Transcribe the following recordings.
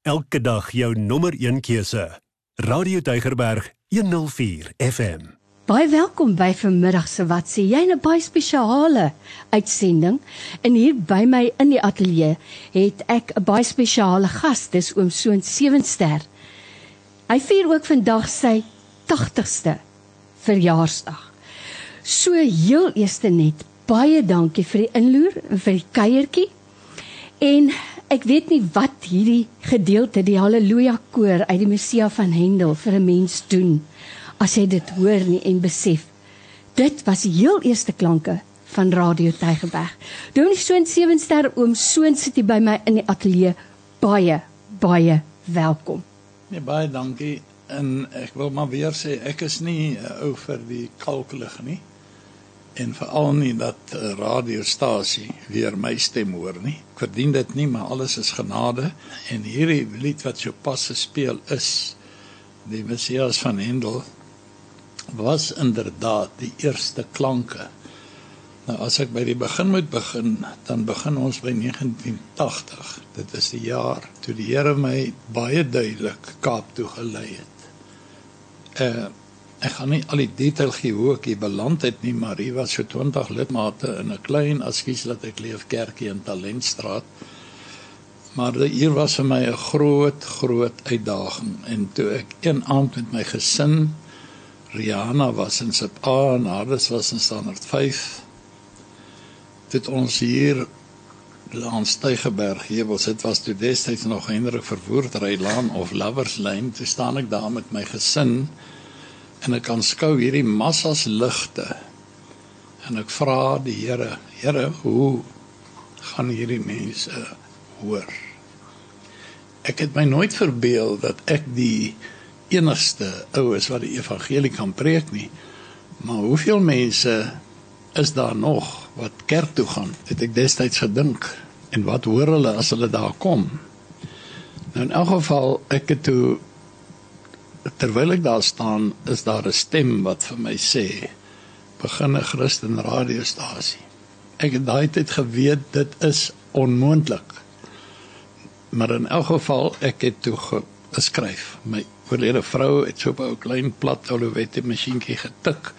Elke dag jou nommer 1 keuse. Radio Deugerberg 104 FM. Baie welkom by vanmiddag se wat sê jy 'n baie spesiale uitsending. En hier by my in die ateljee het ek 'n baie spesiale gas, dis oom Soon Sewenster. Hy vier ook vandag sy 80ste verjaarsdag. So heel eers net baie dankie vir die inloer en vir die kuiertjie. En ek weet nie wat hierdie gedeelte die haleluja koor uit die Messia van Hendel vir 'n mens doen as jy dit hoor nie en besef. Dit was die heel eerste klanke van Radio Tygerberg. Doen so 'n sewe ster oom Soon sit hier by my in die ateljee. Baie baie welkom. Nee baie dankie en ek wil maar weer sê ek is nie 'n ou vir die kalklig nie en veral nie dat 'n radiostasie weer my stem hoor nie. Ek verdien dit nie, maar alles is genade en hierdie lied wat so pas gespeel is, die Messias van Handel was inderdaad die eerste klanke. Nou as ek by die begin moet begin, dan begin ons by 1980. Dit is die jaar toe die Here my baie duidelik Kaap toe gelei het. Uh ek gaan nie al die detail gee hoe ek hier beland het nie, maar hier was so 20 lidmate in 'n klein askies laat ek leef kerkie in Talentstraat. Maar hier was vir my 'n groot groot uitdaging en toe ek een aand met my gesin Rihanna was in Sip A en Hardes was in standaard 5 dit ons hier langs Tygerberg heuwels dit was toe destyds nog Hendrik Verwoerdrylaan of Lovers Lane toe staan ek daar met my gesin en ek kan skou hierdie massas ligte. En ek vra die Here Here hoe gaan hierdie mense hoor? Ek het my nooit verbeel dat ek die enigste ou is wat die evangelie kan preek nie maar hoeveel mense is daar nog wat kerk toe gaan? Het ek destyds gedink. En wat hoor hulle as hulle daar kom? Nou in elk geval ek het toe terwyl ek daar staan, is daar 'n stem wat vir my sê: "Begin 'n Christen radiostasie." Ek het daai tyd geweet dit is onmoontlik. Maar in elk geval, ek het toe geskryf. My oorlede vrou het so 'n klein plat Olivetti masjienkie getik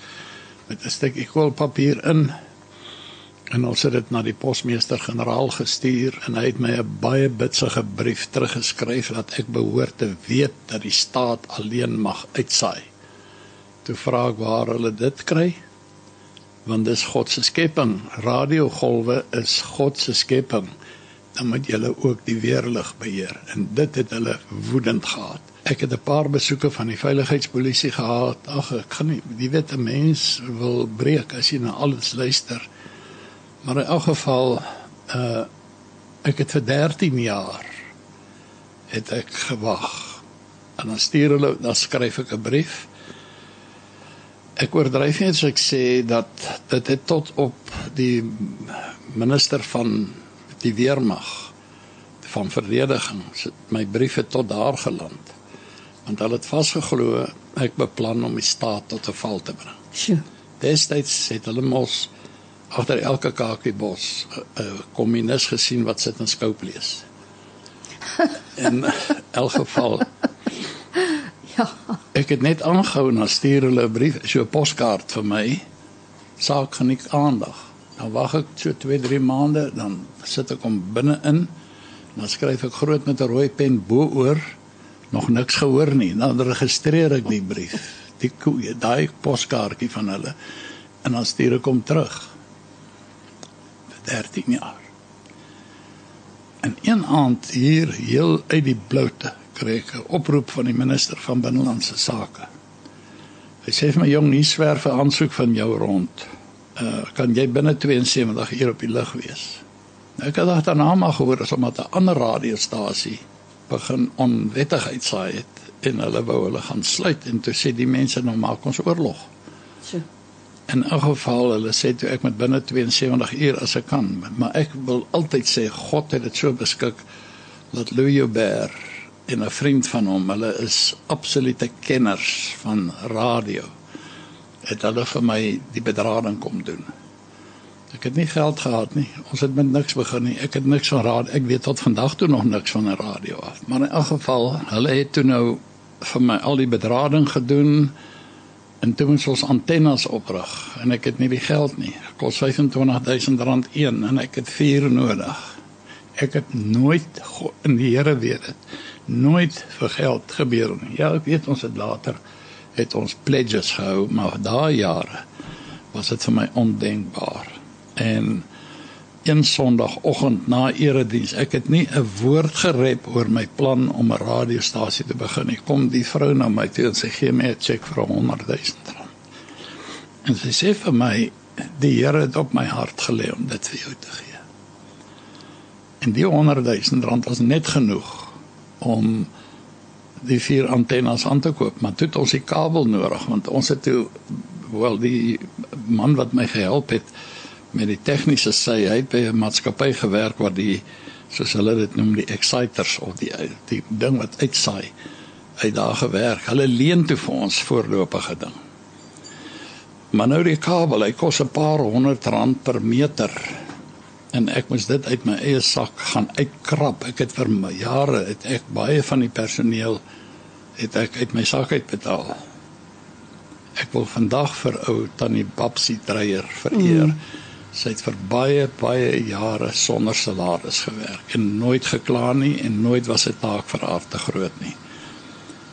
met 'n stukkie koolpapier in en ons het dit na die posmeester-generaal gestuur en hy het my 'n baie bitsige brief teruggeskryf dat ek behoort te weet dat die staat alleen mag uitsaai. Toe vra ek waar hulle dit kry? Want dis God se skepping. Radiogolwe is God se skepping. Dan moet jy ook die weerlig beheer en dit het hulle woedend gehad. Ek het 'n paar besoeke van die veiligheidspolisie gehad. Ag, ek kan nie, jy weet 'n mens wil breek as jy na alles luister. Maar in elk geval uh ek het vir 13 jaar het ek gewag. En dan stuur hulle dan skryf ek 'n brief. Ek oordryf nie as ek sê dat dit het tot op die minister van die weermag van verdediging my brief het tot daar geland. Want hulle het vasgeglo ek beplan om die staat tot 'n val te bring. Sjoe. Destyds het hulle mos agter elke kakiebos 'n uh, uh, kommunis gesien wat sit en skoop lees. In elk geval Ja. Ek het net aangehou na stuur hulle 'n brief, so 'n poskaart vir my. Saak geniet aandag. Dan wag ek so 2-3 maande, dan sit ek hom binne in. Dan skryf ek groot met 'n rooi pen bo-oor nog niks gehoor nie. Dan registreer ek die brief. Die daai poskaartjie van hulle en dan stuur ek hom terug. 13 jaar. En een aand hier heel uit die bloute kry ek 'n oproep van die minister van binnelandse sake. Hy sê vir my jong, nie swerf 'n aansoek van jou rond. Uh kan jy binne 72 uur op die lug wees? Nou ek het daarna maar gehoor as omdat 'n ander radiostasie begin onwettigheid saai het en hulle wou hulle gaan sluit en toe sê die mense nou maak ons oorlog. So in 'n geval hulle sê toe ek moet binne 72 uur as ek kan maar ek wil altyd sê God het dit so beskik dat Louis Joubert en 'n vriend van hom hulle is absolute kenners van radio het hulle vir my die bedrading kom doen Ek het nie geld gehad nie. Ons het met niks begin nie. Ek het niks van radio. Ek weet tot vandag toe nog niks van 'n radio af. Maar in elk geval, hulle het toe nou vir my al die bedrading gedoen en toe moes ons antennes oprig en ek het nie die geld nie. Kos R25000 een en ek het 4 nodig. Ek het nooit in die Here weet dit nooit vir geld gebeur nie. Ja, ek weet ons het later het ons pledges gehou, maar daai jare was dit vir my ondenkbaar. En een Sondagoggend na erediens, ek het nie 'n woord gerep oor my plan om 'n radiostasie te begin nie. Kom die vrou na my toe en sê gee my 'n cheque vir 100 000 rand. En sy sê vir my die Here het op my hart gelê om dit vir jou te gee. En die 100 000 rand was net genoeg om die vier antennes aan te koop, maar toe het ons die kabel nodig want ons het toe wel die man wat my gehelp het met die tegniese sy hy het by 'n maatskappy gewerk waar die soos hulle dit noem die exciters of die die ding wat uitsaai hy daar gewerk. Hulle leen toe vir ons voorlopige ding. Maar nou die kabel hy kos 'n paar honderd rand per meter. En ek moes dit uit my eie sak gaan uitkrap. Ek het vir jare het ek baie van die personeel het ek uit my sak uit betaal. Ek wil vandag vir ou tannie Babsie Dreyer vereer. Mm Sy het vir baie baie jare sonder salaris gewerk en nooit gekla nie en nooit was dit taak vir haar te groot nie.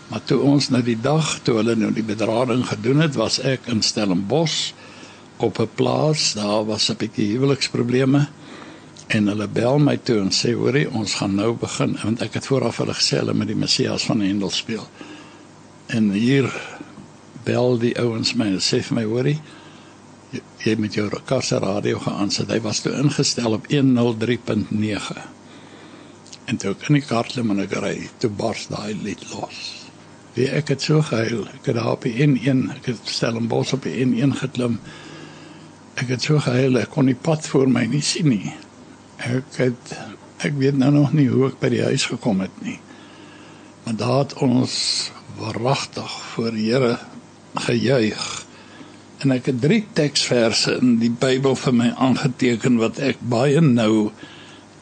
Maar toe ons nou die dag toe hulle nou die bedrading gedoen het, was ek in Stellenbosch op 'n plaas, daar was 'n bietjie huweliksprobleme en hulle bel my toe en sê hoorie, ons gaan nou begin want ek het vooraf hulle gesê hulle met die Messias van Hendel speel. En hier bel die ouens my en sê vir my hoorie, jy met jou kasse radio geaansit. Hy was toe ingestel op 103.9. En toe ek hardloop en ek ry toe bars daai lied los. Wie ek het so gehuil. Ek het daar op die N1, ek het stel 'n bos op die N1 geklim. Ek het so gehuil, ek kon nie pad voor my nie sien nie. Ek het ek weet nou nog nie hoe ek by die huis gekom het nie. Maar daar het ons wragtig voor die Here gejuig en ek het drie teksverse in die Bybel vir my aangeteken wat ek baie nou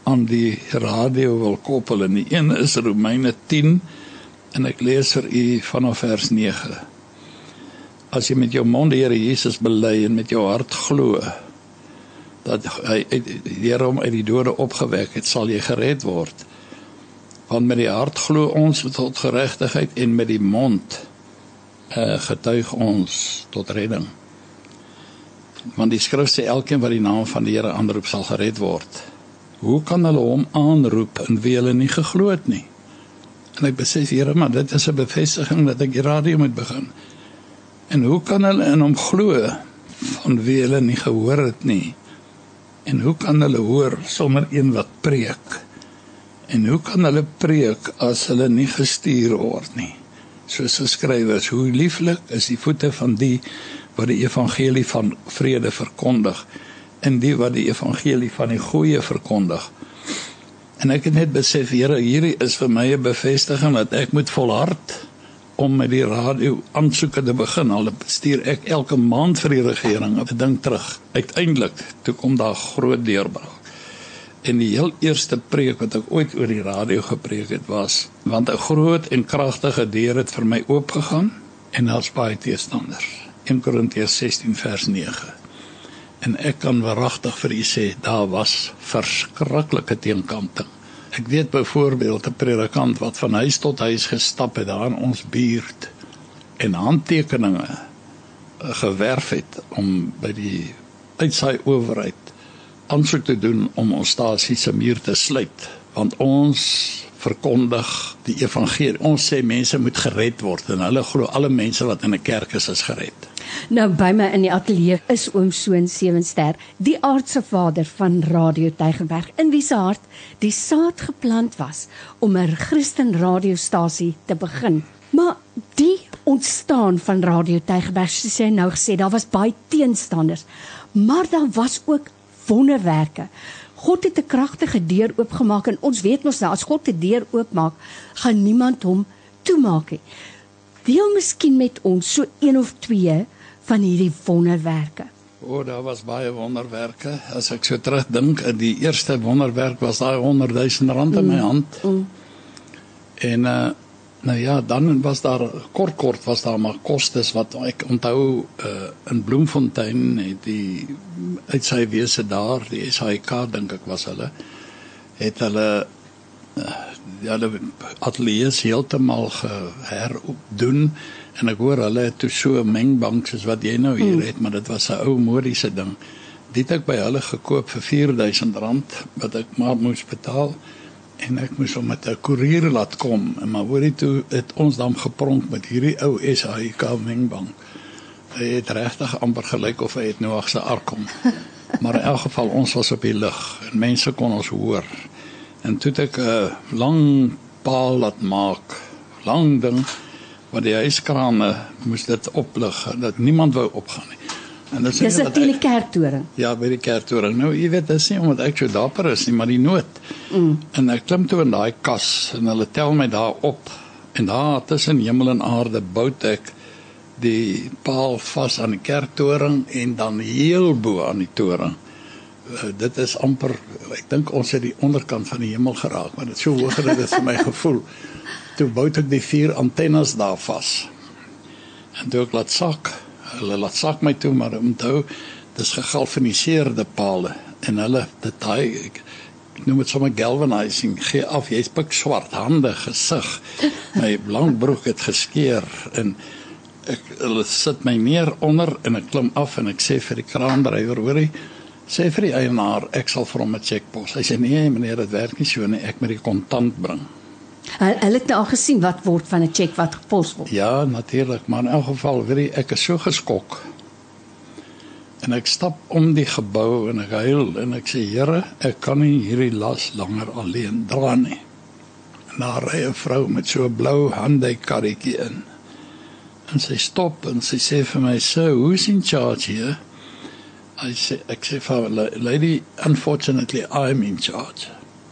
aan die radio wil koppel. En die een is Romeine 10 en ek lees vir u vanaf vers 9 As jy met jou mond die Here Jesus bely en met jou hart glo dat hy die Here hom uit die dode opgewek het sal jy gered word. Want met die hart glo ons tot geregtigheid en met die mond uh, getuig ons tot redding want die skrif sê elkeen wat die naam van die Here aanroep sal gered word. Hoe kan hulle hom aanroep en wie hulle nie geglo het nie? En ek besef Here, maar dit is 'n bevestiging dat ek die radio moet begin. En hoe kan hulle in hom glo van wie hulle nie gehoor het nie? En hoe kan hulle hoor sonder een wat preek? En hoe kan hulle preek as hulle nie gestuur word nie? Soos geskrywe is, hoe lieflik is die voete van die wat die evangelie van vrede verkondig en die wat die evangelie van die goeie verkondig. En ek het net besef Here, hierdie is vir my 'n bevestiging dat ek moet volhard om met die radio aansoeke te begin. Al bestuur ek elke maand vir die regering 'n ding terug. Uiteindelik toe kom daar groot deurbraak. En die heel eerste preek wat ek ooit oor die radio gepreek het was want 'n groot en kragtige deur het vir my oopgegaan en daar's baie teestanders. 1 Korintiërs 16 vers 9. En ek kan waaragtig vir u sê daar was verskriklike teenkanting. Ek weet byvoorbeeld 'n predikant wat van huis tot huis gestap het daar in ons buurt en handtekeninge eh, gewerf het om by die uitsaai owerheid aansoek te doen om ons stasie se muur te sluit want ons verkondig die evangelie. Ons sê mense moet gered word en hulle glo alle mense wat in 'n kerk is is gered. Nou by my in die ateljee is oom Soon Sewenster, die aardse vader van Radio Tygerberg in wie se hart die saad geplant was om 'n Christen radiostasie te begin. Maar die ontstaan van Radio Tygerberg, soos hy nou gesê, daar was baie teenstanders, maar daar was ook wonderwerke. God het 'n kragtige deur oopgemaak en ons weet mos nou as God 'n deur oopmaak, gaan niemand hom toemaak nie. Deel miskien met ons so een of twee van hierdie wonderwerke. O, daar was baie wonderwerke. As ek so terugdink, die eerste wonderwerk was daai 100 000 rand in my hand. Mm. En uh nou ja, dan was daar kort kort was daar maar kostes wat ek onthou uh in Bloemfontein het die uit sy wese daar, die SAIK dink ek was hulle het hulle uh, hulle ateljee's heeltemal geherdoen en ek hoor hulle het toe so 'n mengbank soos wat jy nou hier mm. het, maar dit was 'n ou modiese ding. Dit het ek by hulle gekoop vir R4000 wat ek maar moes betaal en ek moes hom met 'n koerier laat kom en maar hoorie toe het ons dan gepronk met hierdie ou SAIK mengbank. Hy het regtig amper gelyk of hy het Noag se ark kom. Maar in elk geval ons was op die lug en mense kon ons hoor. En toe het ek 'n lang paal laat maak, lang ding wat die huiskrane moes dit oplig dat niemand wou opgaan nie. En dit is dit in die kerktoring. Ja, by die kerktoring. Nou, jy weet, dit is nie omdat ek so dapper is nie, maar die nood. Mm. En ek klim toe in daai kas en hulle tel my daar op. En daar tussen hemel en aarde bou ek die paal vas aan die kerktoring en dan heel bo aan die toring. Uh, dit is amper ek dink ons het die onderkant van die hemel geraak, maar dit so hoog dat dit vir my gevoel toe bou ek die vier antennes daar vas. En toe ek laat sak, hulle laat sak my toe, maar onthou, dis gegalvaniseerde palle en hulle dit daai ek, ek noem dit sommer galvanizing gee af, jy's pik swart hande, gesig. My lang broek het geskeur en ek hulle sit my neer onder en ek klim af en ek sê vir die kraandrywer, hoorie, sê vir die eienaar, ek sal vir hom 'n chequebos. Hy sê nee, meneer, dit werk nie so nie, ek moet die kontant bring. Hulle het nou al gesien wat word van 'n cheque wat gepos word. Ja, natuurlik, maar in elk geval, weet jy, ek is so geskok. En ek stap om die gebou en ek huil en ek sê, Here, ek kan nie hierdie las langer alleen dra nie. En daar ry 'n vrou met so 'n blou Hyundai karretjie in. En sy stop en sy sê vir my, "So, who's in charge here?" I say, ek sê vir lady, unfortunately I'm in charge.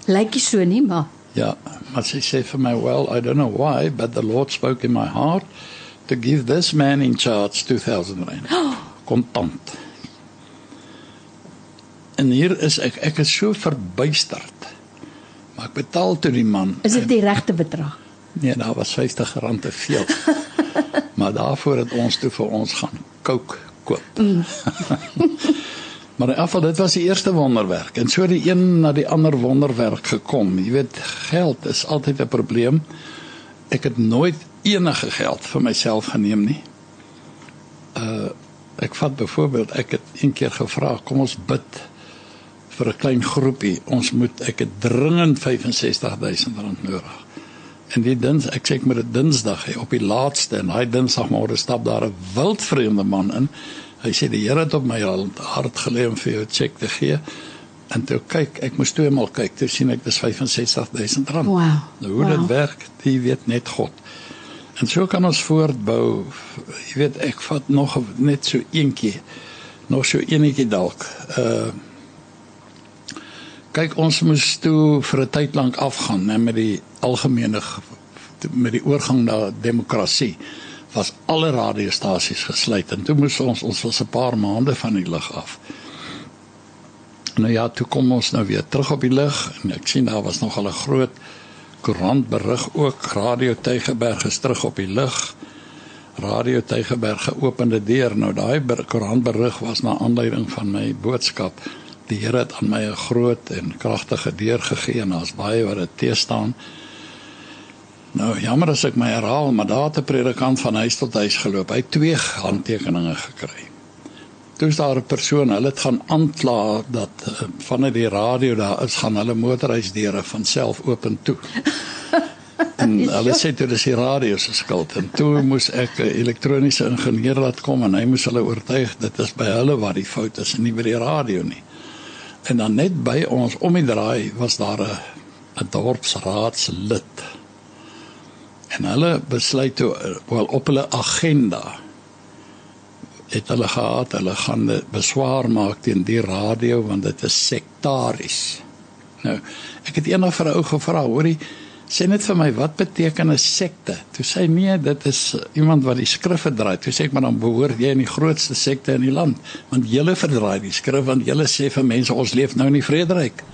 Lyk jy so nie, maar Ja, maar sy sê vir my, "Well, I don't know why, but the Lord spoke in my heart to give this man in charge 2000 rand." Kontant. En hier is ek, ek is so verbuisterd. Maar ek betaal toe die man. Is dit die regte bedrag? Nee, daar was 50 rand te veel. maar daarvoor het ons toe vir ons gaan kook koop. Mm. Maar in afval dit was die eerste wonderwerk en so die een na die ander wonderwerk gekom. Jy weet, geld is altyd 'n probleem. Ek het nooit enige geld vir myself geneem nie. Uh ek vat byvoorbeeld ek het een keer gevra, kom ons bid vir 'n klein groepie. Ons moet ek het dringend 65000 rand nodig. En die dins ek sê ek moet dit Dinsdag hê op die laaste en hy Dinsdagmôre stap daar 'n wildvreemde man in Hy sê die Here het op my hart gelê om vir jou 'n cheque te gee. En toe kyk, ek moes toe eenmal kyk, toe sien ek dis 65000 rand. Wow. Nou hoe wow. dit werk, dit weet net God. En so kan ons voortbou. Jy weet, ek vat nog net so eentjie. Nog so enetjie dalk. Uh kyk ons moes toe vir 'n tyd lank afgaan net met die algemene met die oorgang na demokrasie was alle radiostasies gesluit en toe moes ons ons was 'n paar maande van die lug af. Nou ja, toe kom ons nou weer terug op die lug en ek sien daar was nog al 'n groot koerant berig ook Radio Tygerberg is terug op die lug. Radio Tygerberg geopende deur. Nou daai koerant berig was na aanleiding van my boodskap. Die Here het aan my 'n groot en kragtige deur gegee en daar's baie wat dit te staan. Nou jammer as ek my herhaal, maar daar het 'n predikant van huis tot huis geloop. Hy het twee handtekeninge gekry. Toe is daar 'n persoon, hulle het gaan aankla dat uh, vanuit die radio daar is gaan hulle motorhuisdeure van self oop en toe. En hulle sê dit is die radio se skuld. En toe moes ek 'n elektroniese ingenieur laat kom en hy moes hulle oortuig dit is by hulle waar die fout is en nie by die radio nie. En dan net by ons om die draai was daar 'n 'n dorpsraadslid. En hulle besluit toe wel op hulle agenda het hulle gehad hulle gaan beswaar maak teen die radio want dit is sektaries nou ek het eendag vir 'n ou gevra hoorie Sê net vir my, wat beteken 'n sekte? Toe sê nee, dit is iemand wat die skrif verdraai. Toe sê ek maar dan behoort jy in die grootste sekte in die land, want julle verdraai die skrif want julle sê vir mense ons leef nou in die vrederyk.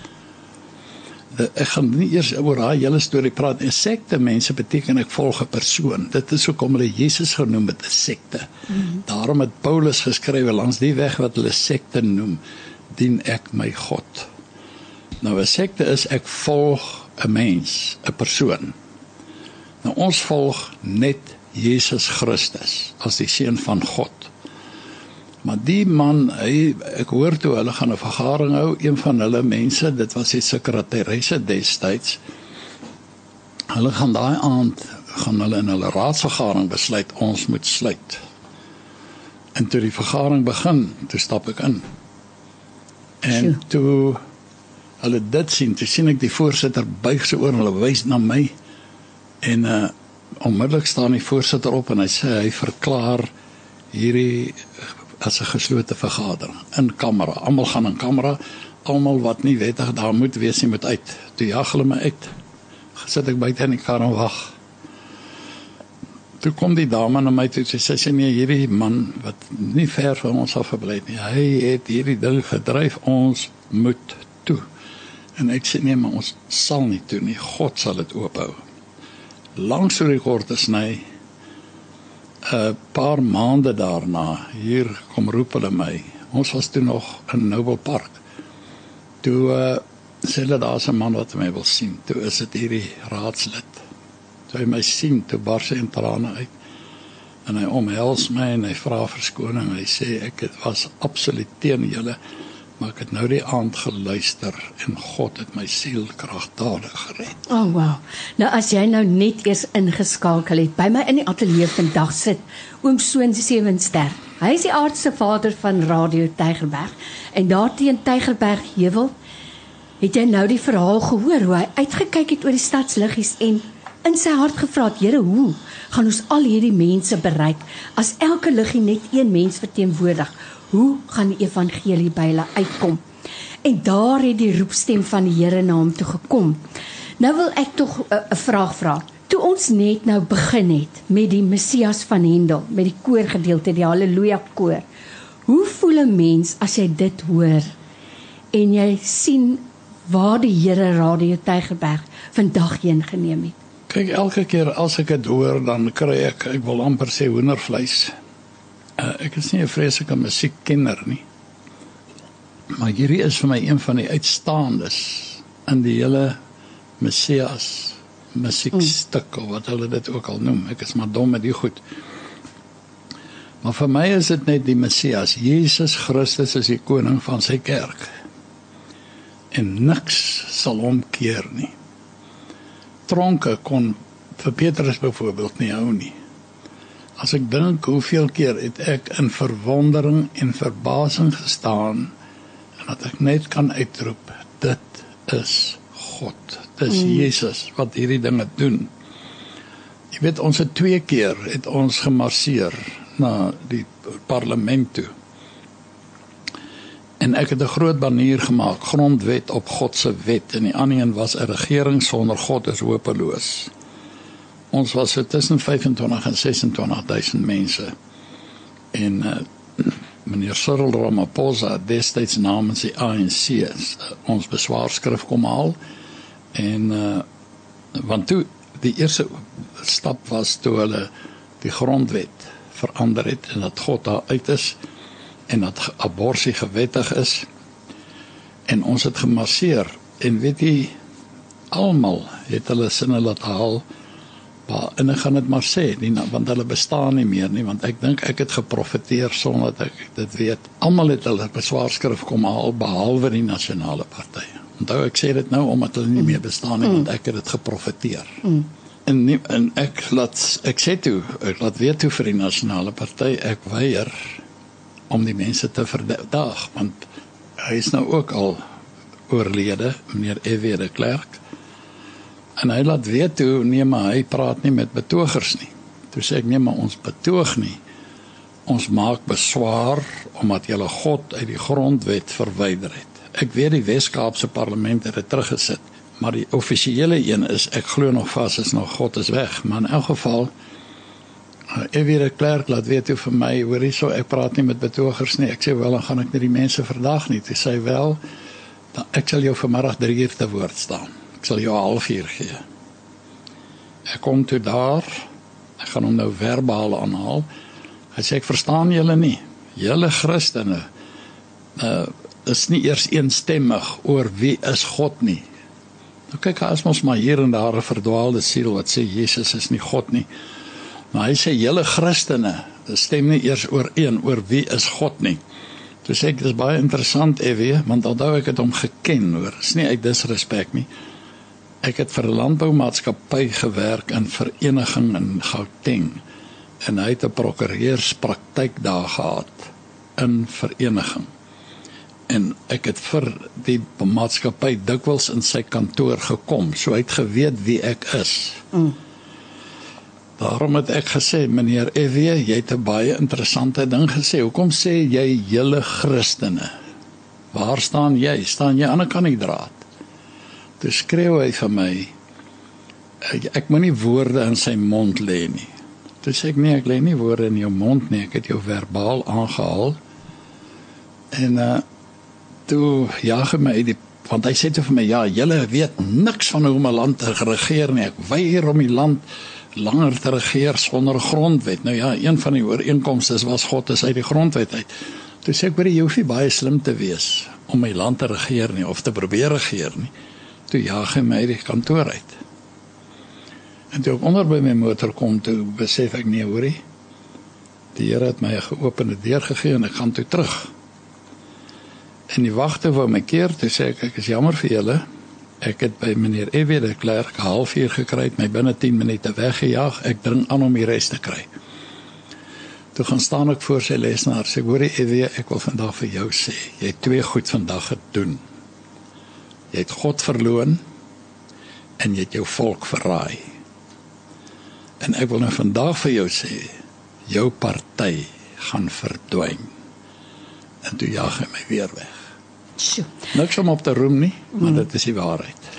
Eh, ek gaan nie eers oor daai hele storie praat. 'n Sekte mense beteken ek volg 'n persoon. Dit is hoekom hulle Jesus genoem het 'n sekte. Mm -hmm. Daarom het Paulus geskrywe langs die weg wat hulle sekte noem, dien ek my God. Nou 'n sekte is ek volg 'n mens, 'n persoon. Nou ons volg net Jesus Christus as die seun van God. Maar die man, hy ek hoor toe hulle gaan 'n vergadering hou, een van hulle mense, dit was die sekretaresse destyds. Hulle gaan daai aand gaan hulle in hulle raadsvergadering besluit ons moet sluit. En toe die vergadering begin, toe stap ek in. En toe hulle dit sien, toe sien ek die voorsitter buig sy oor en hulle wys na my. En uh onmiddellik staan die voorsitter op en hy sê hy verklaar hierdie as 'n geslote vergadering in kamera. Almal gaan in kamera. Almal wat nie wettig daar moet wees nie moet uit. Toe jag hulle my uit. Gesit ek buite in die kar en wag. Toe kom die dame na my toe sê sy sê nee hierdie man wat nie ver van ons af gebly het nie. Hy het hierdie ding gedryf ons moet. En ek sê nee maar ons sal nie toe nie. God sal dit oophou. Langs die kort is hy 'n paar maande daarna hier kom roep hulle my. Ons was toe nog in Noble Park. Toe uh, sê hulle daar's 'n man wat my wil sien. Toe is dit hierdie raadslid. Toe hy my sien, toe bars hy in trane uit. En hy omhels my en hy vra verskoning. Hy sê ek het was absoluut teen julle maar ek het nou die aand geluister en God het my siel kragtadig gered. O oh, wow. Nou as jy nou net eers ingeskakel het by my in die ateljee vandag sit oom Soon Sewenster. Hy is die aardse vader van Radio Tygerberg en daar teen Tygerberg heuwel het jy nou die verhaal gehoor hoe hy uitgekyk het oor die stadsliggies en in sy hart gevra het Here hoe gaan ons al hierdie mense bereik as elke liggie net een mens verteenwoordig? Hoe gaan die evangelie by hulle uitkom? En daar het die roepstem van die Here na hom toe gekom. Nou wil ek tog eh, 'n uh, vraag vra. Toe ons net nou begin het met die Messias van Hendel, met die koorgedeelte, die Halleluja koor. Hoe voel 'n mens as jy dit hoor en jy sien waar die Here Radio Tygerberg vandag heen geneem het? Kyk, elke keer as ek dit hoor, dan kry ek ek wil amper sê hoendervleis uh, ek is nie 'n vreeslike musiekkenner nie. Maar hierdie is vir my een van die uitstaandes in die hele Messias musiekstuk of wat hulle dit ook al noem. Ek is maar dom met die goed. Maar vir my is dit net die Messias. Jesus Christus is die koning van sy kerk. En niks sal hom keer nie. Tronke kon vir Petrus byvoorbeeld nie hou nie. As ek dink hoeveel keer het ek in verwondering en verbasing gestaan en dat ek net kan uitroep dit is God. Dis mm. Jesus wat hierdie dinge doen. Jy weet ons het twee keer het ons gemarseer na die parlement toe. En ek het 'n groot banier gemaak, grondwet op God se wet en die ander een was 'n regering sonder God is hopeloos. Ons was so tussen 25 en 26000 mense. En uh, meneer Cyril Ramaphosa destyds namens die ANC uh, ons beswaarskrif kom haal. En uh, want toe die eerste stap was toe hulle die grondwet verander het en dat God daar uit is en dat abortus gewettig is. En ons het gemasseer en weet jy almal het hulle sinne laat haal Maar en ek gaan dit maar sê, nie want hulle bestaan nie meer nie, want ek dink ek het geprofeteer sonder dat ek dit weet. Almal het hulle beswaarskrif kom haal behalwe die nasionale party. Onthou ek sê dit nou omdat hulle nie meer bestaan nie, want ek het dit geprofeteer. Mm. En nie, en ek laat ek sê toe, ek laat weet toe vir die nasionale party ek weier om die mense te verdag want hy is nou ook al oorlede, meneer F.W. de Klerk En hy laat weet toe nee maar hy praat nie met betogers nie. Toe sê ek nee maar ons betoog nie. Ons maak beswaar omdat julle God uit die grondwet verwyder het. Ek weet die Wes-Kaapse parlement het dit teruggesit, maar die offisiële een is ek glo nog vas is nog God is weg, maar in elk geval Evie de Klerk laat weet hoe vir my, hoor hierso ek praat nie met betogers nie. Ek sê wel dan gaan ek met die mense vandag nie. Sy sê wel dan ek sal jou vanmiddag 3 uur te woord staan. Ek sal jou 'n halfuur gee. Ek kom toe daar. Ek gaan hom nou verbaal aanhaal. Hy sê ek verstaan julle nie. Julle Christene uh is nie eers eensstemmig oor wie is God nie. Nou kyk as ons maar hier en daar 'n verdwaalde siel wat sê Jesus is nie God nie. Maar hy sê julle Christene stem nie eers ooreen oor wie is God nie. Toe sê ek dis baie interessant Evie, want onthou ek het hom geken, hoor. Dis nie uit disrespek nie. Ek het vir 'n landboumaatskappy gewerk in vereniging in Gauteng en hy het 'n prokureurspraktyk daar gehad in vereniging. En ek het vir die maatskappy dikwels in sy kantoor gekom, so hy het geweet wie ek is. Mm. Daarom het ek gesê, meneer Evie, jy het 'n baie interessante ding gesê. Hoekom sê jy julle Christene? Waar staan jy? Staan jy aan 'n kant die draad? Toe skreeu hy vir my ek, ek moenie woorde in sy mond lê nie. Toe sê ek nee, ek lê nie woorde in jou mond nie. Ek het jou verbaal aangehaal. En uh toe jaag hy my uit die want hy sê toe vir my ja, julle weet niks van hoe om 'n land te regeer nie. Ek weier om die land langer te regeer sonder grondwet. Nou ja, een van die ooreenkomste was God is uit die grondwet uit. Toe sê ek jy hoef nie baie slim te wees om my land te regeer nie of te probeer regeer nie. Toe jaag hy my uit die kantoor uit. En toe ek onder by my motor kom toe besef ek nee, hoorie. Die Here het my 'n geopende deur gegee en ek gaan toe terug. En die wagte wou my keer, toe sê ek ek is jammer vir julle. Ek het by meneer Evie de Klerk 'n halfuur gekry, my binne 10 minute weggejaag. Ek dring aan om die res te kry. Toe gaan staan ek voor sy lesenaar. Sê hoor Evie, ek wil vandag vir jou sê, jy het twee goed vandag gedoen. Jy het God verloon en jy het jou volk verraai. En ek wil nou vandag vir jou sê, jou party gaan verdwyn. En toe jaag hy my weer weg. Sjoe. Niks om op te roem nie, maar dit is die waarheid.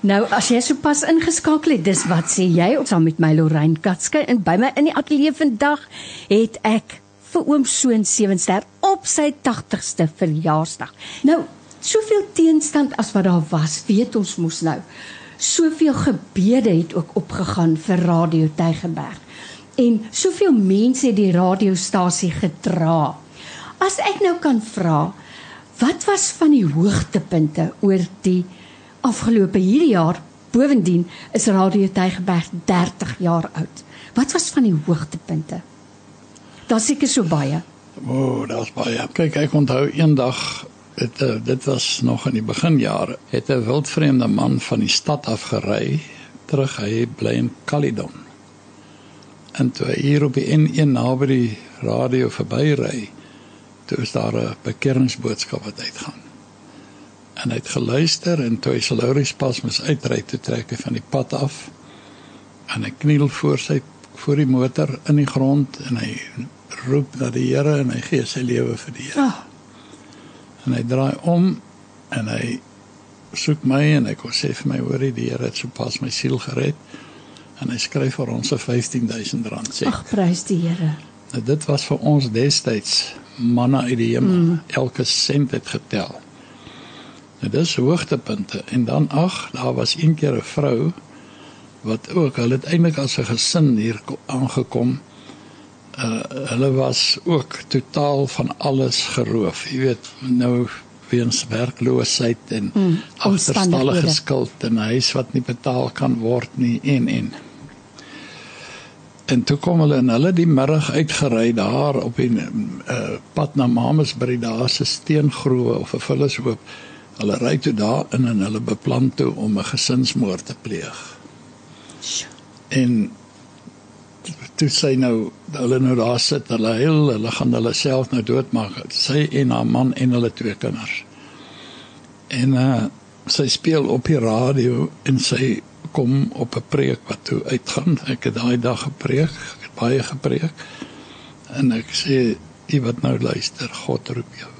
Nou as jy sopas ingeskakel het, dis wat sê jy ons saam met my Lorraine Katske en by my in die ateljee vandag het ek vir oom Soon Sewenster op sy 80ste verjaarsdag. Nou, soveel teenstand as wat daar was, weet ons mos nou. Soveel gebede het ook opgegaan vir Radio Tygerberg. En soveel mense het die radiostasie gedra. As ek nou kan vra, Wat was van die hoogtepunte oor die afgelope hierdie jaar? Bovendien is Radio Tygerberg 30 jaar oud. Wat was van die hoogtepunte? Daar seker so baie. O, oh, daar's baie. Kyk, ek onthou eendag dit uh, dit was nog in die beginjare. Het 'n wildvreemde man van die stad af gery terug hy bly in Caledon. En toe hy hier op die N1 naby die radio verbyry, toe is daar 'n bekeringsboodskap wat uitgaan. En hy het geluister en toe hy se Laurie pas mos uitry te trek van die pad af. En hy kniel voor sy voor die motor in die grond en hy roep na die Here en hy gee sy lewe vir die Here. Oh. En hy draai om en hy soek my en hy kom sê vir my hoor die Here het sopas my siel gered en hy skryf vir ons 'n 15000 rand sê. Ag prys die Here. Nou dit was vir ons destyds manna uit die hemel. Mm. Elke sent het getel. Nou dis hoogtepunte en dan ag, daar was een keer 'n vrou wat ook, hulle het eintlik as 'n gesin hier aangekom. Uh hulle was ook totaal van alles geroof. Jy weet, nou weens werkloosheid en mm, agterstallige skuld en 'n huis wat nie betaal kan word nie en en en toe kom hulle en hulle die middag uitgery daar op die uh, pad na Mamasbury daar se steengroewe of 'n vullishoop. Hulle ry toe daar in en hulle beplan toe om 'n gesinsmoord te pleeg. En toe sy nou hulle nou daar sit, hulle heel, hulle gaan hulle self nou doodmaak. Sy en haar man en hulle twee kinders. En uh sy speel op die radio en sy kom op 'n preek wat toe uitgaan. Ek het daai dag gepreek, ek het baie gepreek. En ek sê, "U wat nou luister, God roep jou."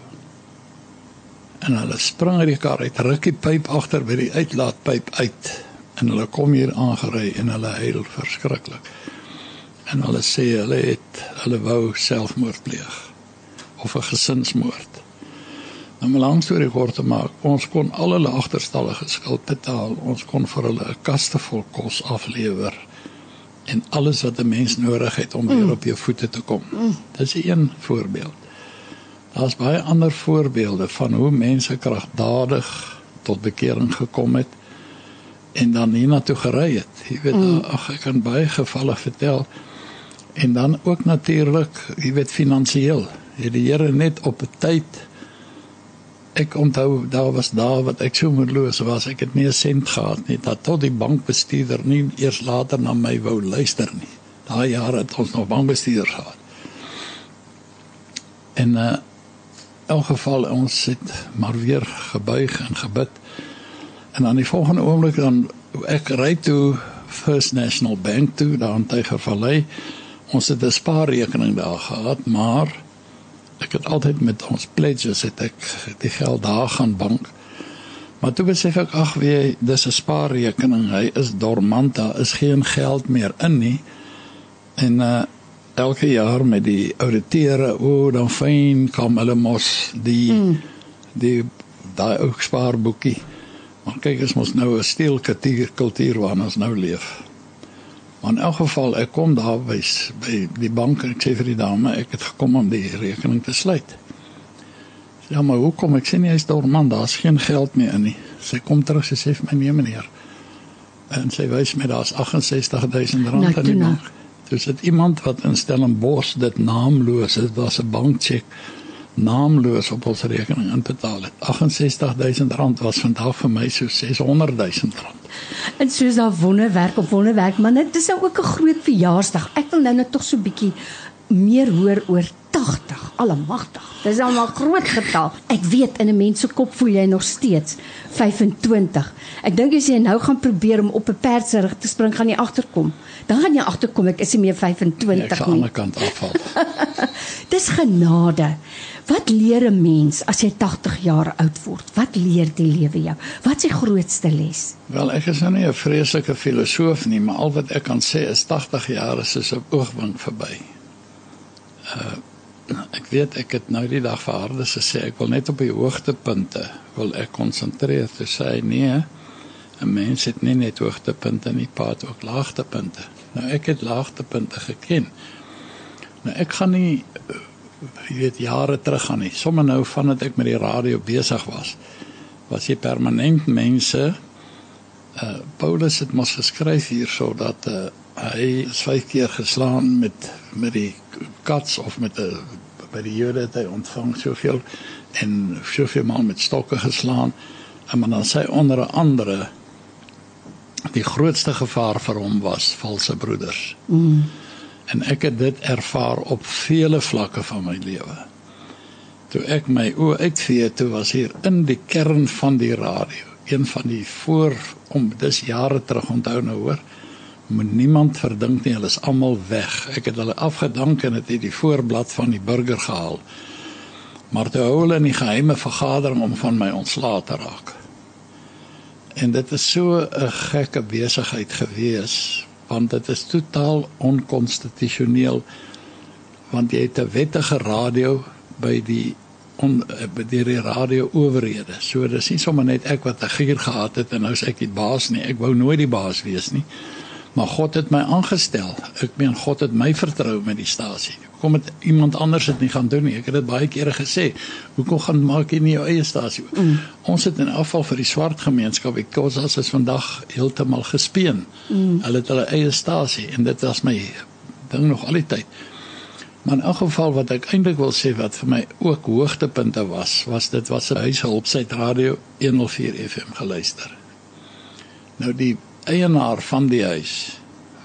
En hulle spring uit die kar uit, ruk die pyp agter by die uitlaatpyp uit en hulle kom hier aangery en hulle huil verskriklik. En hulle sê hulle het hulle wou selfmoord pleeg of 'n gesinsmoord. Nou 'n lang storie kort te maak, ons kon al hulle agterstallige skuld betaal. Ons kon vir hulle 'n kaste vol kos aflewer en alles wat 'n mens nodig het om weer mm. op jou voete te kom. Mm. Dis 'n een voorbeeld. Daar's baie ander voorbeelde van hoe mense kragtadig tot bekering gekom het en dan hiernatoe gery het. Jy weet, mm. ag ek kan baie gevalle vertel. En dan ook natuurlik, jy weet finansiëel. Het die Here net op 'n tyd ek onthou daar was daar wat ek so moedeloos was. Ek het nie 'n sent gehad nie. Dat tot die bankbestuurder nie eers later na my wou luister nie. Daai jare het ons nog bankbestuurder gehad. En uh in elk geval ons het maar weer gebuig en gebid. En dan die volgende oomblik dan ek ry toe First National Bank toe daar in Tygervallei. Ons het 'n spaarrekening daar gehad, maar ek het altyd met ons pledges het ek die geld daar gaan bank. Maar toe besef ek ag wie dis 'n spaarrekening, hy is dormant, daar is geen geld meer in nie. En uh elke jaar met die ouditeure, o, oh, dan fyn kom hulle mos die mm. die daai ou spaarboekie. Maar kyk, is mos nou 'n steel kultuur kultuur waarna ons nou leef. Maar in elk geval ek kom daar by by die bank en ek sê vir die dame ek het gekom om die rekening te sluit. Ja, maar hoekom? Ek sien nie hy's dormant, daar's geen geld meer in nie. Sy kom terug sy sê vir my nee meneer. En sy wys my daar's 68000 rand in die nou. bank. Dis dit iemand wat in Stellenbosch dit naamloos is, daar's 'n bankcheck naamloos op ons rekening inbetaal het. 68000 rand was vandag vir my so 600000 rand. En soos daar wonderwerk op wonderwerk, maar dit is nou ook 'n groot verjaarsdag. Ek wil nou net tog so 'n bietjie meer hoor oor 80. Almagtig. Dis al 'n groot getal. Ek weet in 'n mens se kop voel jy nog steeds 25. Ek dink as jy nou gaan probeer om op 'n perd se rug te spring, gaan jy agterkom. Dan gaan jy agterkom ek is nie meer 25 nee, nie. Ek gaan aan die ander kant afval. Dis genade. Wat leer 'n mens as jy 80 jaar oud word? Wat leer die lewe jou? Wat is die grootste les? Wel, ek is nou nie 'n vreeslike filosoof nie, maar al wat ek kan sê is 80 jaar is soos 'n oogwink verby. Uh ek weet ek het nou die dag vir Harde gesê ek wil net op die hoogtepunte wil ek konsentreer te sê nee 'n mens het nie net hoogtepunte nie, paat ook laagtepunte. Nou ek het laagtepunte geken. Nou ek gaan nie jy weet jare terug gaan nie. Sommige nou vandat ek met die radio besig was, was jy permanent mense uh Paulus het mos geskryf hier sodat uh hy vyf keer geslaan met met die kats of met 'n by die Jode het hy ontvang soveel en soveel maal met stokke geslaan. En maar dan sê onder andere die grootste gevaar vir hom was valse broeders. Mm en ek het dit ervaar op vele vlakke van my lewe. Toe ek my oë uitvee toe was hier in die kern van die radio, een van die voor om dis jare terug onthou nou hoor, moet niemand verdink nie, hulle is almal weg. Ek het hulle afgedank en het die voorblad van die burger gehaal. Maar toe hou hulle in die geheime vergadering om van my ontslae te raak. En dit is so 'n gekke besigheid gewees want dit is totaal onkonstitusioneel want jy het 'n wettige radio by die on, by die radio owerhede. So dis nie sommer net ek wat 'n gier gehad het en nou sê ek die baas nie. Ek wou nooit die baas wees nie. Maar God het my aangestel. Ek meen God het my vertrou met die stasie. Kom dit iemand anders het nie gaan doen nie. Ek het dit baie kere gesê. Hoekom gaan maak jy nie jou eie stasie? Mm. Ons het in afval vir die swart gemeenskap. Ek kos as is vandag heeltemal gespeen. Mm. Hulle het hulle eie stasie en dit was my ding nog al die tyd. Maar in elk geval wat ek eintlik wil sê wat vir my ook hoogtepunte was, was dit was 'n huishulp sy radio 104 FM geluister. Nou die eienaar van die huis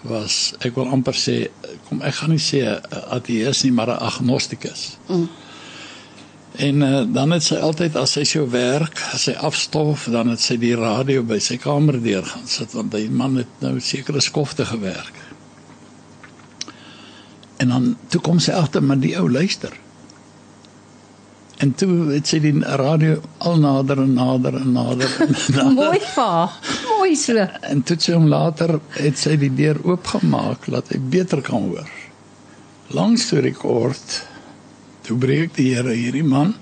was ek wil amper sê kom ek gaan nie sê ateïs nie maar 'n agnostikus. Mm. En uh, dan het sy altyd as sy so werk, as sy afstof, dan het sy die radio by sy kamer deur gaan sit want die man het nou sekere skofte gewerk. En dan toe kom sy agter maar die ou luister. En toe het sy die radio al nader en nader en nader. En nader. Mooi pa. Mooi so. En toe sy hom later het sy die deur oopgemaak laat hy beter kan hoor. Lang storie kort. Toe breek die Here hierdie man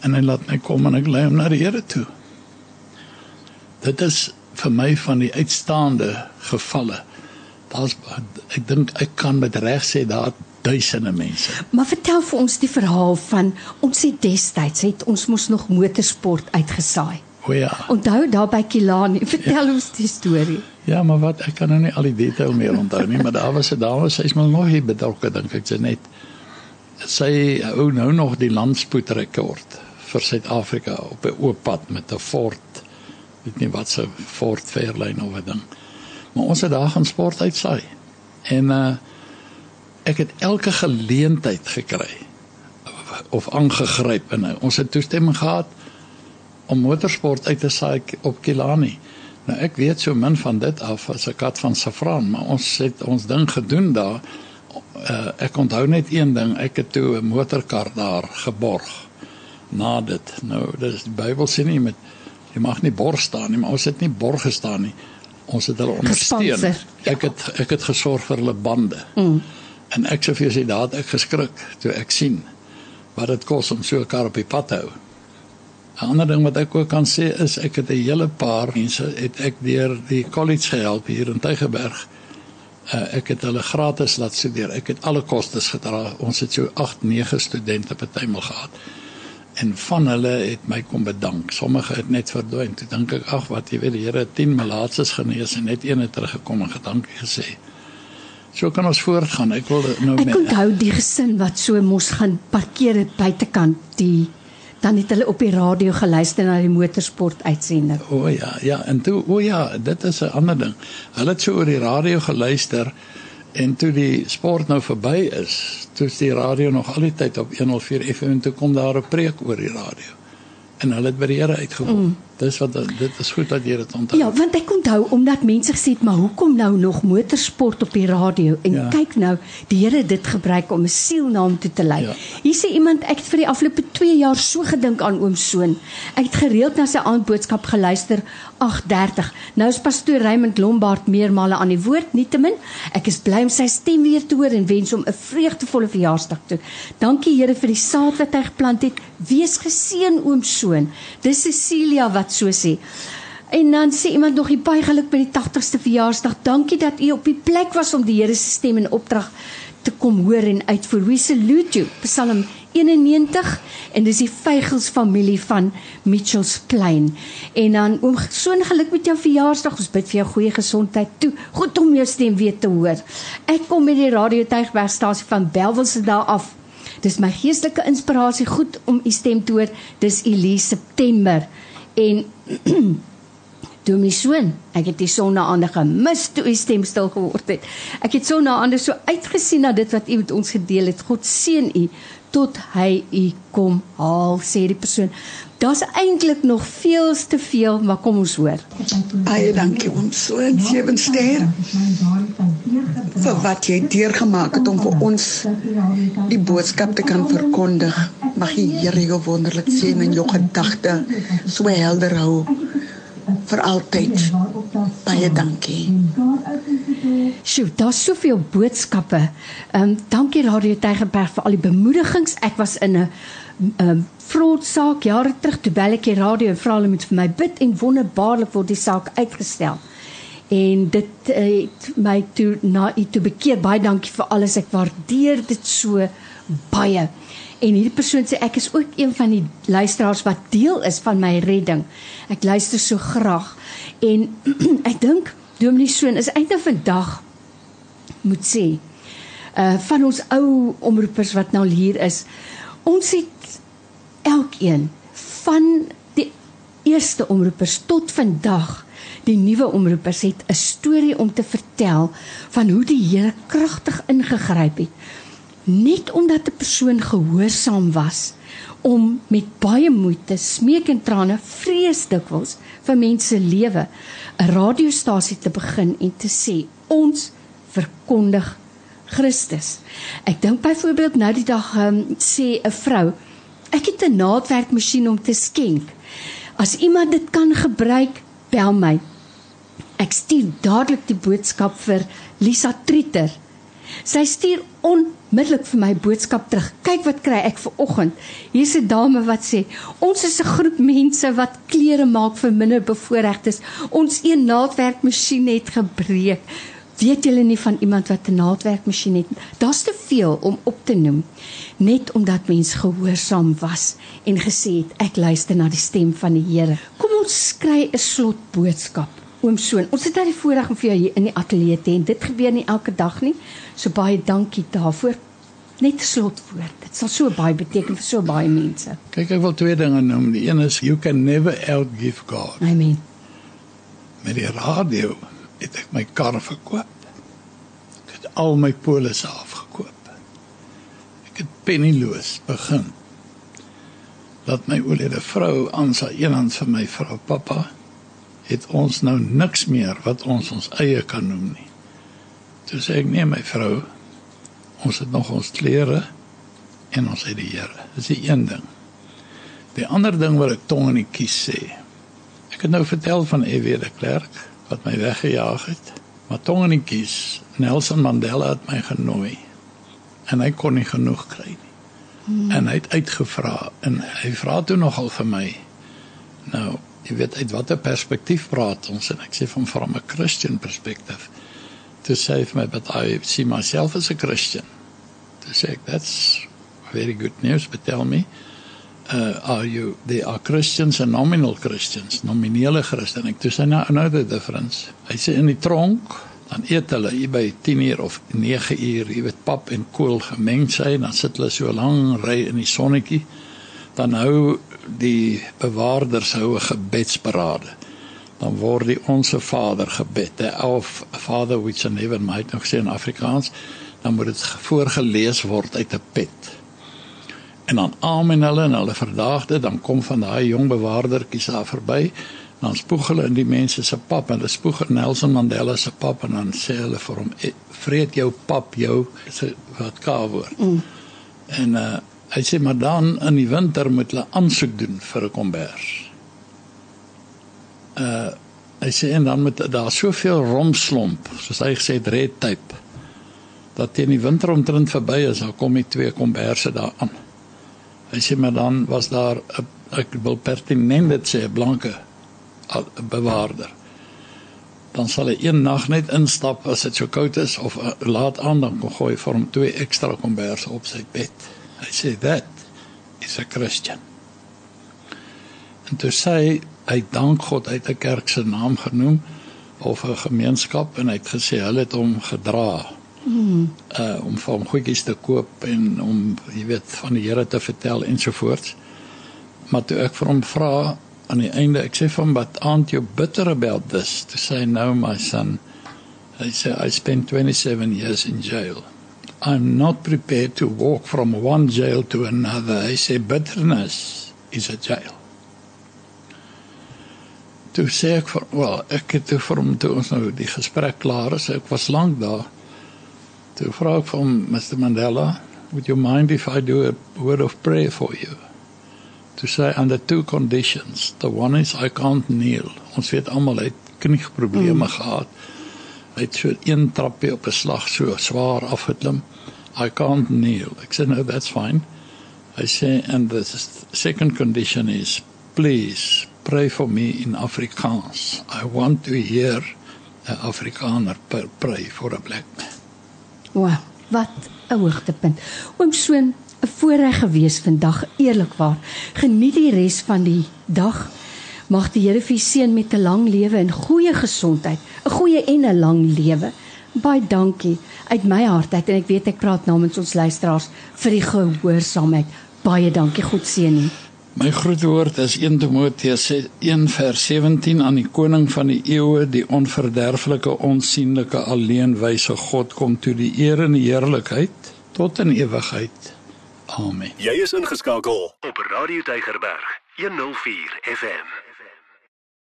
en hy laat my kom en ek lei hom na die Here toe. Dit is vir my van die uitstaande gevalle. Daar's ek dink ek kan met reg sê daar duisende mense. Maar vertel vir ons die verhaal van ons het destyds het ons mos nog motorsport uitgesaai. O ja. Onthou daar by Kilani, vertel ja. ons die storie. Ja, maar wat ek kan nou nie al die detail meer onthou nie, maar daar was 'n dame, sy is maar nog hier betrokke dink ek, sy net sy hou nou nog die landspoedrekord vir Suid-Afrika op 'n oop pad met 'n Ford. Weet nie wat se Ford Fairlane of 'n ding. Maar ons het daar gaan sport uitsaai. En uh ek het elke geleentheid gekry of aangegryp en ons het toestemming gehad om motorsport uit te saai op Kilani. Nou ek weet so min van dit af as 'n kat van safraan, maar ons het ons ding gedoen daar. Uh, ek onthou net een ding, ek het toe 'n motorkar daar geborg na dit. Nou, dis die Bybel sê nie met jy mag nie borg staan nie, maar ons het nie borg gestaan nie. Ons het hulle ondersteun. Ja. Ek het ek het gesorg vir hulle bande. Mm. En ek sê vir jou sê daar het ek geskrik toe ek sien wat dit kos om so 'n kar op die pad te hou. 'n Ander ding wat ek ook kan sê is ek het 'n hele paar mense het ek deur die college gehelp hier in Tygerberg. Uh, ek het hulle gratis laat studeer. Ek het alle kostes gedra. Ons het so 8, 9 studente partymal gehad. En van hulle het my kom bedank. Sommige het net verdwyn. Toe dink ek, ag wat jy weet, die Here het 10 malaatses genees en net een het teruggekom en gedankie gesê. So kan ons voortgaan. Ek wil nou Ek met onthou die gesin wat so mos gaan parkeer het buitekant die dan het hulle op die radio geluister na die motorsport uitsending. O oh, ja, ja, en toe o oh, ja, dit is 'n ander ding. Hulle het so oor die radio geluister en toe die sport nou verby is, toe is die radio nog al die tyd op 104 FM en toe kom daar 'n preek oor die radio. En hulle het by die Here uitgekom. Mm. Dis wat dit is goed dat jy dit onthou. Ja, want ek onthou omdat mense gesê het, maar hoekom nou nog motorsport op die radio? En Ja. kyk nou, die Here het dit gebruik om 'n siel na hom toe te lei. Ja. Hier sê iemand, ek het vir die afgelope 2 jaar so gedink aan oom Soon. Ek het gereeld na sy aandboodskap geluister 8:30. Nou is pastoor Raymond Lombard meermale aan die woord, nietemin. Ek is bly om sy stem weer te hoor en wens hom 'n vreugdevolle verjaarsdag toe. Dankie Here vir die saad wat hy geplant het. Wees geseën oom Soon. Dis Cecilia wat so sê. En dan sê iemand nog baie geluk by die 80ste verjaarsdag. Dankie dat u op die plek was om die Here se stem in opdrag te kom hoor en uitvoer. We salute you. Psalm 91 en dis die Veigels familie van Mitchells Plain. En dan oom so 'n geluk met jou verjaarsdag. Ons bid vir jou goeie gesondheid toe. Goed om jou stem weer te hoor. Ek kom met die Radio Tuigbergstasie van Belwel se daar af. Dis my geestelike inspirasie goed om u stem te hoor. Dis Elise September. En Dominee Soon, ek het die sonnaande gemis toe u stem stil geword het. Ek het sonnaande so uitgesien na dit wat u met ons gedeel het. God seën u tot hy u kom haal, sê die persoon. Daar's eintlik nog veel te veel, maar kom ons hoor. Baie dankie ons so in sewe ster vir wat jy deurgemaak het om vir ons die boodskap te kan verkondig. Mag die Here jou wonderlik seën en jou gedagte so helder hou vir altyd. Baie dankie. Sjoe, daar's soveel boodskappe. Ehm um, dankie Radio Tygerberg vir al die bemoedigings. Ek was in 'n ehm um, fraudsaak jare terug toe bel ek die radio en vra hulle moet vir my bid en wonderbaarlik word die saak uitgestel. En dit uh, het my toe na u toe bekeer. Baie dankie vir alles. Ek waardeer dit so baie. En hierdie persoon sê ek is ook een van die luisteraars wat deel is van my redding. Ek luister so graag. En ek dink Dominee Soon is eintlik vandag moet sê uh van ons ou omroepers wat nou hier is. Ons het elkeen van die eerste omroepers tot vandag die nuwe omroepers het 'n storie om te vertel van hoe die Here kragtig ingegryp het net omdat 'n persoon gehoorsaam was om met baie moeite, smeek en trane, vrees dikwels vir mense lewe 'n radiostasie te begin en te sê ons verkondig Christus. Ek dink byvoorbeeld nou die dag um, sê 'n vrou Ek het 'n naaldwerkmasjien om te skenk. As iemand dit kan gebruik, bel my. Ek stuur dadelik die boodskap vir Lisa Trieter. Sy stuur onmiddellik vir my boodskap terug. Kyk wat kry ek ver oggend. Hier's 'n dame wat sê: "Ons is 'n groep mense wat klere maak vir minder bevoorregtes. Ons een naaldwerkmasjien het gebreek. Weet julle nie van iemand wat 'n naaldwerkmasjien het? Daar's te veel om op te noem. Net omdat mens gehoorsaam was en gesê het ek luister na die stem van die Here. Kom ons skry 'n slot boodskap. Oom Soon, ons het nou die voorreg om vir jou hier in die ateljee te hê. Dit gebeur nie elke dag nie. So baie dankie daarvoor. Net 'n slotwoord. Dit sal so baie beteken vir so baie mense. Kyk, ek wil twee dinge noem. Die een is you can never outgive God. Amen. Met die radio het ek my kar verkoop. Ek het al my polisse afgekoop. Ek het pennyloos begin. Laat my oorlede vrou Ansa eenhand vir my vrou pappa het ons nou niks meer wat ons ons eie kan noem nie. Toe sê ek nee my vrou, ons het nog ons klere en ons het die Here. Dis die een ding. Die ander ding wat ek tong in die kies sê. Ek het nou vertel van F.W. de Klerk wat my weggejaag het. Maar tong in die kies, Nelson Mandela het my genooi. En hy kon nie genoeg kry nie. Hmm. En hy het uitgevra en hy vra toe nogal vir my. Nou, jy weet uit watter perspektief praat ons en ek sê van from a Christian perspective. To say for me but I see myself as a Christian. To say that's very good news but tell me uh are you they are Christians and nominal Christians, nominele Christen. Ek sê nou nou the difference. Hy sê in die tronk dan eet hulle hier by 10 uur of 9 uur, jy weet pap en kool gemeng sy en dan sit hulle so lank ry in die sonnetjie. Dan hou die bewaarders hou 'n gebedsparade. Dan word die onsse Vader gebed, the of Father which in heaven might nog sê in Afrikaans, dan moet dit voorgeles word uit 'n pet en dan amen hulle en hulle verdaag dit dan kom van daai jong bewaardertjies daar verby dan spoeg hulle in die mense se pap en hulle spoeg in Nelson Mandela se pap en dan sê hulle vir hom e, vreet jou pap jou wat ka woord mm. en uh, hy sê maar dan in die winter moet hulle aansoek doen vir 'n kombers uh hy sê en dan moet daar soveel romslomp soos hy gesê het red tape dat teen die winter omtrent verby is dan kom die twee komberse daar aan Hy sê maar dan was daar 'n ek wil pertinent dit sê 'n blanke bewaarder. Dan sal hy een nag net instap as dit so koud is of uh, laat aan dan gooi vir hom twee ekstra komberse op sy bed. Hy sê that is a Christian. En toe sê hy dank God uit 'n kerk se naam genoem of 'n gemeenskap en hy het gesê hulle het hom gedra mm. uh om hom goedjies te koop en om jy weet van die Here te vertel ensovoorts. Maar toe ek vir hom vra aan die einde, ek sê hom wat aren't you bitter about this to say no my son. Hy sê I spent 27 years in jail. I'm not prepared to walk from one jail to another. Hy sê bitterness is a jail. Toe sê ek vir wel, ek het toe vir hom toe ons nou die gesprek klaar is, ek was lank daar. Toe vra ek van Mr Mandela, "Would you mind if I do a word of prayer for you?" To say under two conditions. The one is I can't kneel. Ons weet almal hy het knieprobleme mm. gehad. Hy het so een trappie op 'n slag so swaar afgeklim. I can't kneel. Ek sê no, that's fine. I say and the second condition is please pray for me in Afrikaans. I want to hear an Afrikaner pray for a black man. Wow, wat 'n hoogtepunt. Oom Soon, 'n voorreg gewees vandag, eerlikwaar. Geniet die res van die dag. Mag die Here vir seën met 'n lang lewe en goeie gesondheid, 'n goeie en 'n lang lewe. Baie dankie uit my hart uit en ek weet ek praat namens ons luisteraars vir die gehoorsaamheid. Baie dankie, God seën u. My groetwoord is 1 Timoteus 1 vers 17 aan die koning van die eeue, die onverderflike, onsigbare, alleenwyse God kom toe die eer en die heerlikheid tot in ewigheid. Amen. Jy is ingeskakel op Radio Deigerberg 104 FM.